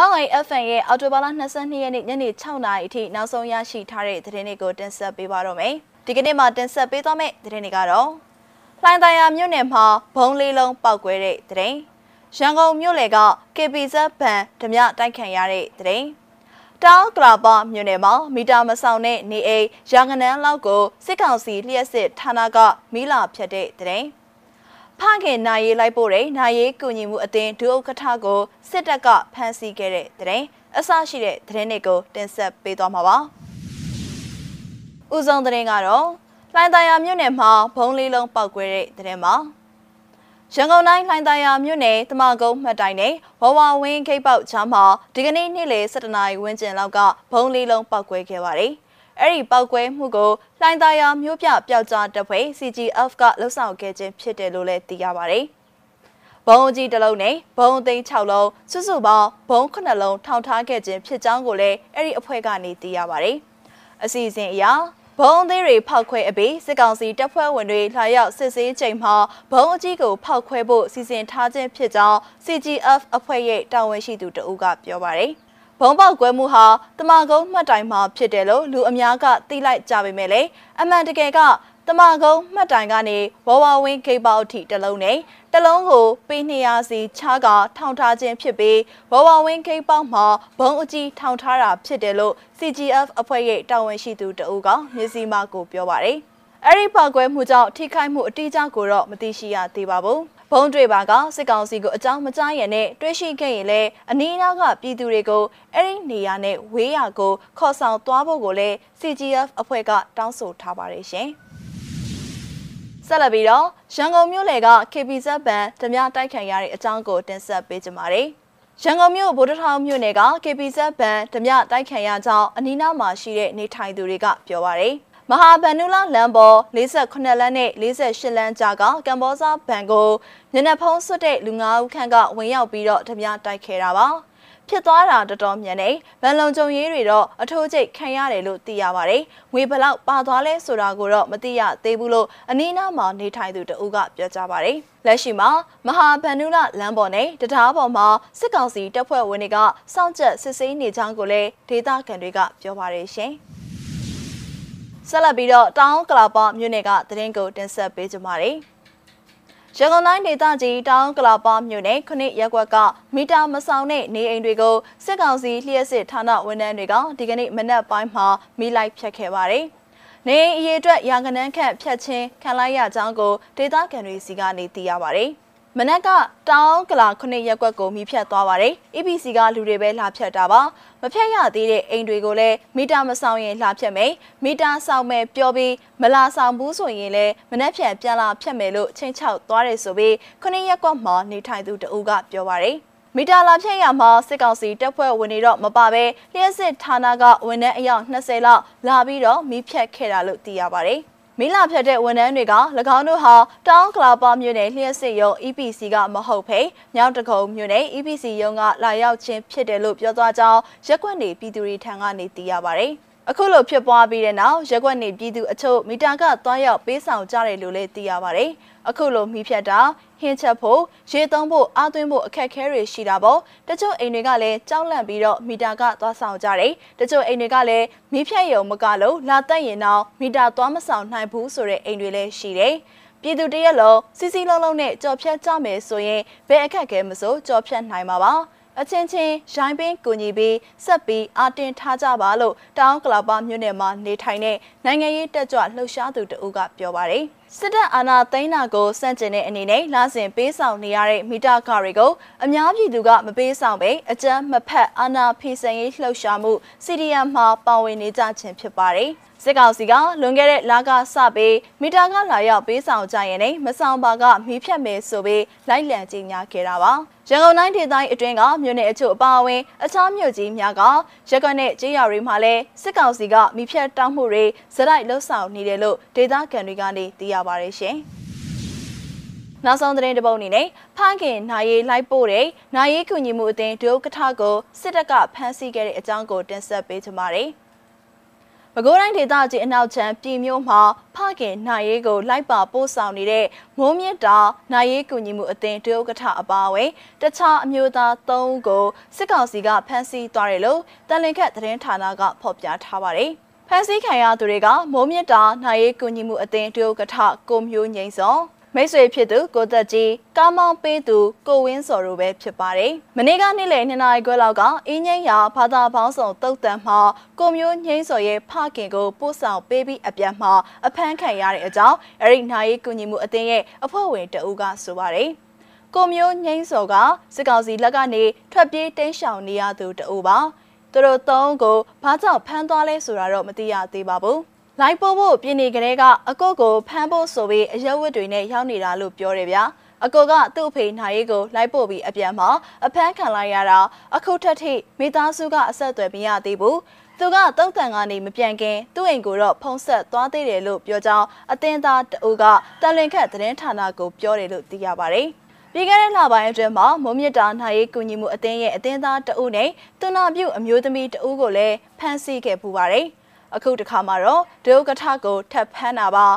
YFN ရဲ့အော်တိုဘာလ22ရက်နေ့ညနေ6နာရီအထိနောက်ဆုံးရရှိထားတဲ့သတင်းတွေကိုတင်ဆက်ပေးပါတော့မယ်။ဒီကနေ့မှာတင်ဆက်ပေးသွားမယ့်သတင်းတွေကတော့လှိုင်းသာယာမြို့နယ်မှာဘုံလေးလုံးပောက်ကွဲတဲ့သတင်း။ရန်ကုန်မြို့လယ်က KPZ ဘဏ်ဓမြတိုက်ခံရတဲ့သတင်း။တောင်ကလာပမြို့နယ်မှာမီတာမဆောင်တဲ့နေအိမ်ရန်ကနန်းလောက်ကိုစစ်ကောင်စီလျှက်စစ်ဌာနကမီးလာဖြတ်တဲ့သတင်း။ ဖခင်နိုင်ရေးလိုက်ပို့တဲ့နိုင်ရေးကူညီမှုအသင်းဒုဥက္ကဋ္ဌကိုစစ်တပ်ကဖမ်းဆီးခဲ့တဲ့တဲ့အဆရှိတဲ့သတင်းတွေကိုတင်ဆက်ပေးသွားမှာပါ။ဦးဆုံးသတင်းကတော့လိုင်းတရာမြို့နယ်မှာဘုံလေးလုံးပောက်ကွဲတဲ့သတင်းပါ။ရန်ကုန်တိုင်းလှိုင်းသာယာမြို့နယ်တမကုန်းမှတ်တိုင်နဲ့ဝဝဝင်းခိတ်ပေါက်ချားမှာဒီကနေ့နေ့လယ်7:00နာရီဝန်းကျင်လောက်ကဘုံလေးလုံးပောက်ကွဲခဲ့ပါတယ်။ အဲ့ဒီပောက်ကွဲမှုကိုလှိုင်းသားရမြို့ပြပျောက်ကြားတပ်ဖွဲ့ CGF ကလှုပ်ဆောင်ခဲ့ခြင်းဖြစ်တယ်လို့လည်းသိရပါတယ်။ဘုံကြီးတစ်လုံးနဲ့ဘုံသိန်း6လုံးစုစုပေါင်းဘုံ9လုံးထောင်ထားခဲ့ခြင်းဖြစ်ကြောင်းကိုလည်းအဲ့ဒီအဖွဲ့ကနေသိရပါတယ်။အစီအစဉ်အရဘုံသေးတွေဖောက်ခွဲအပြီးစစ်ကောင်စီတပ်ဖွဲ့ဝင်တွေလာရောက်စစ်ဆေးချိန်မှာဘုံအကြီးကိုဖောက်ခွဲဖို့စီစဉ်ထားခြင်းဖြစ်ကြောင်း CGF အဖွဲ့ရဲ့တာဝန်ရှိသူတဦးကပြောပါတယ်။ ဘုံပေါက်ကွဲမှုဟာတမကုန်းမှတ်တိုင်မှာဖြစ်တယ်လို့လူအများကသိလိုက်ကြပေမဲ့လည်းအမှန်တကယ်ကတမကုန်းမှတ်တိုင်ကနေဝဝဝင်းဂိတ်ပေါက်ထိတလုံးနဲ့တလုံးကိုပေး200စီချားကထောင်ထားခြင်းဖြစ်ပြီးဝဝဝင်းဂိတ်ပေါက်မှာဘုံအကြီးထောင်ထားတာဖြစ်တယ်လို့ CGF အဖွဲ့ရဲ့တာဝန်ရှိသူတအူးကမျက်စိမှကိုပြောပါတယ်။အဲ့ဒီပောက်ကွဲမှုကြောင့်ထိခိုက်မှုအတိအကျကိုတော့မသိရှိရသေးပါဘူး။ ဘုံတွေပါကစစ်ကောင်စီကိုအကြောင်းမကြားရနဲ့တွေ့ရှိခဲ့ရင်လည်းအနီးနားကပြည်သူတွေကိုအဲ့ဒီနေရာနဲ့ဝေးရာကိုခေါ်ဆောင်သွားဖို့ကိုလည်း CGF အဖွဲ့ကတောင်းဆိုထားပါတယ်ရှင်။ဆက်လက်ပြီးတော့ရန်ကုန်မြို့လေက KPZ ဘဏ်ဓမြတိုက်ခံရတဲ့အကြောင်းကိုတင်ဆက်ပေးကြပါမယ်။ရန်ကုန်မြို့ဗိုလ်တထောင်မြို့နယ်က KPZ ဘဏ်ဓမြတိုက်ခံရကြောင်းအနီးနားမှာရှိတဲ့နေထိုင်သူတွေကပြောပါရယ်။ မဟာဗန်နူလာလမ်းပေါ်48လမ်းနဲ့48လမ်းကြားကကမ္ဘောဇာဘဏ်ကိုညနေဖုံးဆွတ်တဲ့လူငါးဦးခန့်ကဝင်ရောက်ပြီးတော့ဓမြတိုက်ခဲ့တာပါဖြစ်သွားတာတော်တော်မြန်နေဗန်လုံကြုံရေးတွေတော့အထိုးကျိတ်ခံရတယ်လို့သိရပါတယ်။ငွေဘလောက်ပါသွားလဲဆိုတာကိုတော့မသိရသေးဘူးလို့အနီးနားမှာနေထိုင်သူတဦးကပြောကြားပါတယ်။လက်ရှိမှာမဟာဗန်နုလလမ်းပေါ်နဲ့တံတားပေါ်မှာစစ်ကောင်စီတပ်ဖွဲ့ဝင်တွေကစောင့်ကြပ်စစ်ဆေးနေကြောင်းကိုလည်းဒေသခံတွေကပြောပါတယ်ရှင်။ ဆက်လက်ပြီးတော့တောင်ကလာပမြို့နယ်ကသတင်းကိုတင်ဆက်ပေးကြပါမယ်။ရန်ကုန်တိုင်းဒေသကြီးတောင်ကလာပမြို့နယ်ခုနှစ်ရက်ကွက်ကမီတာမဆောင်တဲ့နေအိမ်တွေကိုစစ်ကောင်စီလျှက်စစ်ဌာနဝန်ထမ်းတွေကဒီကနေ့မနက်ပိုင်းမှာမိလိုက်ဖြတ်ခဲ့ပါတယ်။နေအိမ်အရေးအတွက်ရာကနန်းခန့်ဖြတ်ချင်းခံလိုက်ရကြောင်းကိုဒေသခံတွေစီကနေသိရပါတယ်။ မနက်ကတောင်းကလာခုနှစ်ရက်ကွက်ကိုမိဖြတ်သွားပါတယ်။ EPC ကလူတွေပဲလာဖြတ်တာပါ။မဖြတ်ရသေးတဲ့အိမ်တွေကိုလည်းမီတာမဆောင်ရင်လာဖြတ်မယ်။မီတာဆောင်မယ်ပြောပြီးမလာဆောင်ဘူးဆိုရင်လည်းမနှက်ဖြန်ပြန်လာဖြတ်မယ်လို့ချင်းချောက်သွားတယ်ဆိုပြီးခုနှစ်ရက်ကွက်မှာနေထိုင်သူတအူးကပြောပါတယ်။မီတာလာဖြတ်ရမှာစစ်ကောင်စီတပ်ဖွဲ့ဝင်တွေတော့မပါပဲလျှက်စစ်ဌာနကဝန်ထမ်းအယောက်20လောက်လာပြီးတော့မိဖြတ်ခဲ့တာလို့သိရပါတယ်။ မင်းလာဖြတ်တဲ့ဝန်ထမ်းတွေက၎င်းတို့ဟာတောင်ကလာပါမြို့နယ်လျှက်စစ်ရုံ EPC ကမဟုတ်ဖေမြောက်တကုံမြို့နယ် EPC ရုံကလာရောက်ခြင်းဖြစ်တယ်လို့ပြောသွားကြောင်းရက်ွက်နေပြည်သူတွေထံကနေသိရပါတယ်။ အခုလိုဖြစ်ပွားပြီးတဲ့နောက်ရက်ွက်နေပြည်သူအချို့မီတာကသွားရောက်ပေးဆောင်ကြတယ်လို့လည်းသိရပါတယ်။အခုလိုမိဖြတ်တာဟင်းချက်ဖို့ရေသုံးဖို့အားသွင်းဖို့အခက်အခဲတွေရှိတာပေါ့တချို့အိမ်တွေကလည်းကြောက်လန့်ပြီးတော့မီတာကသွားဆောင်ကြတယ်တချို့အိမ်တွေကလည်းမီးဖြတ်ရုံမကလို့လာတက်ရင်တော့မီတာသွားမဆောင်နိုင်ဘူးဆိုတဲ့အိမ်တွေလည်းရှိတယ်ပြည်သူတရက်လုံးစီစီလုံးလုံးနဲ့ကြော်ဖြတ်ကြမယ်ဆိုရင်ဘယ်အခက်ခဲမစိုးကြော်ဖြတ်နိုင်မှာပါ အချင်းချင်းရိုင်းပင်းကူညီပြီးဆက်ပြီးအတင်ထားကြပါလို့တောင်ကလာပါမြို့နယ်မှာနေထိုင်တဲ့နိုင်ငံရေးတက်ကြွလှုပ်ရှားသူတဦးကပြောပါတယ်စစ်တပ်အာဏာသိမ်းတာကိုစန့်ကျင်တဲ့အနေနဲ့လာစဉ်ပေးဆောင်နေရတဲ့မီတာကာတွေကိုအများပြည်သူကမပေးဆောင်ပဲအကြမ်းမဖက်အာဏာဖီဆန်ရေးလှုပ်ရှားမှု CDM မှာပါဝင်နေကြခြင်းဖြစ်ပါတယ်။စစ်ကောင်စီကလွန်ခဲ့တဲ့လကစပြီးမီတာကလာရောက်ပေးဆောင်ကြရင်လည်းမဆောင်ပါကမီးဖြတ်မယ်ဆိုပြီးလိုက်လံကြီးညာခဲ့တာပါရန်ကုန်တိုင်းဒေသကြီးအတွင်းကမြို့နယ်အချို့အပါအဝင်အခြားမြို့ကြီးများကရက်ကွက်နဲ့ကြေးရွာတွေမှာလည်းစစ်ကောင်စီကမီးဖြတ်တောင်းမှုတွေဇက်တိုက်လှုပ်ဆောင်နေတယ်လို့ဒေသခံတွေကနေသိရပါတယ်ရှင်နောက်ဆုံးသတင်းတစ်ပုဒ်အနေနဲ့ဖခင်နိုင်ရေးလိုက်ပို့တဲ့နိုင်ရေးကူညီမှုအသင်းဒုက္ကဋ္ဌကိုစစ်တပ်ကဖမ်းဆီးခဲ့တဲ့အကြောင်းကိုတင်ဆက်ပေးချင်ပါတယ်။ဖ ပဲခူးတိုင်းဒေသကြီးအနောက်ချမ်းပြည်မြို့မှာဖခင်နိုင်ရေးကိုလိုက်ပါပို့ဆောင်နေတဲ့မိုးမြင့်တာနိုင်ရေးကူညီမှုအသင်းတရုတ်ကထအပါအဝင်တခြားအမျိုးသား၃ဦးကိုစစ်ကောင်စီကဖမ်းဆီးသွားတယ်လို့တန်လင်ခက်သတင်းဌာနကဖော်ပြထားပါတယ်။ဖမ်းဆီးခံရသူတွေကမိုးမြင့်တာနိုင်ရေးကူညီမှုအသင်းတရုတ်ကထကိုမျိုးငိမ့်စော မိတ်ဆွေဖြစ်သူကိုသက်ကြီးကားမောင်းပေးသူကိုဝင်းစော်တို့ပဲဖြစ်ပါတယ်။မနေ့ကနေ့လယ်2နာရီခွဲလောက်ကအင်းငိမ့်ရာဘာသာပေါင်းစုံတုတ်တန်မှာကိုမျိုးငိမ့်စော်ရဲ့ဖခင်ကိုပို့ဆောင်ပေးပြီးအပြန်မှာအဖမ်းခံရတဲ့အကြောင်းအရိနာရေးကူညီမှုအသင်းရဲ့အဖွဲ့ဝင်တအူးကဆိုပါတယ်။ကိုမျိုးငိမ့်စော်ကစစ်ကောင်စီလက်ကနေထွက်ပြေးတိမ်းရှောင်နေရသူတအူးပါ။သူတို့သုံးကိုဘာကြောင့်ဖမ်းသွားလဲဆိုတာတော့မသိရသေးပါဘူး။ လိုက်ပို့ဖို့ပြည်နေကလေးကအကုတ်ကိုဖမ်းဖို့ဆိုပြီးအရက်ဝတ်တွေနဲ့ရောက်နေတာလို့ပြောတယ်ဗျာအကိုကသူ့အဖေနိုင်ရေးကိုလိုက်ပို့ပြီးအပြန်မှာအဖမ်းခံလိုက်ရတာအခုထက်ထိမိသားစုကအဆက်အသွယ်မရသေးဘူးသူကတုတ်တန်ကနေမပြန်ခင်သူ့အိမ်ကိုတော့ဖုံးဆက်သွားသေးတယ်လို့ပြောကြောင်းအတင်းသားတအူကတန်လင်ခတ်သတင်းဌာနကိုပြောတယ်လို့သိရပါတယ်ပြီးခဲ့တဲ့လပိုင်းအတွင်းမှာမုံမြစ်တာနိုင်ရေးကူညီမှုအသင်းရဲ့အသင်းသားတအုပ်နဲ့တူနာပြုအမျိုးသမီးတအုပ်ကိုလည်းဖမ်းဆီးခဲ့ပူပါတယ်။ အခုတစ်ခါမှာတော့ဒုက္ကထကိုထပ်ဖမ်းတာပါ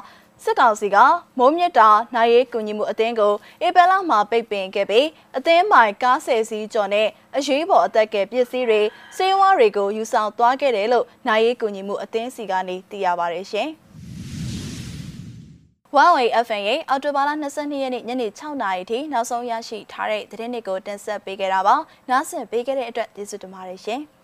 စစ်ကောင်စီကမိုးမြစ်တာနိုင်ရေးကူညီမှုအသင်းကိုဧပြီလမှာပိတ်ပင်ခဲ့ပြီးအသင်းမိုင်ကားဆယ်စီးကျော်နဲ့အရေးပေါ်အသက်ကယ်ပစ္စည်းတွေစေဝါတွေကိုယူဆောင်သွားခဲ့တယ်လို့နိုင်ရေးကူညီမှုအသင်းစီကနေသိရပါတယ်ရှင်။ Huawei FN ရဲ့အော်တိုဘာလ22ရက်နေ့ညနေ6နာရီထိနောက်ဆုံးရရှိထားတဲ့သတင်းတွေကိုတင်ဆက်ပေးခဲ့တာပါ။နားဆင်ပေးခဲ့တဲ့အတွက်ကျေးဇူးတင်ပါတယ်ရှင်။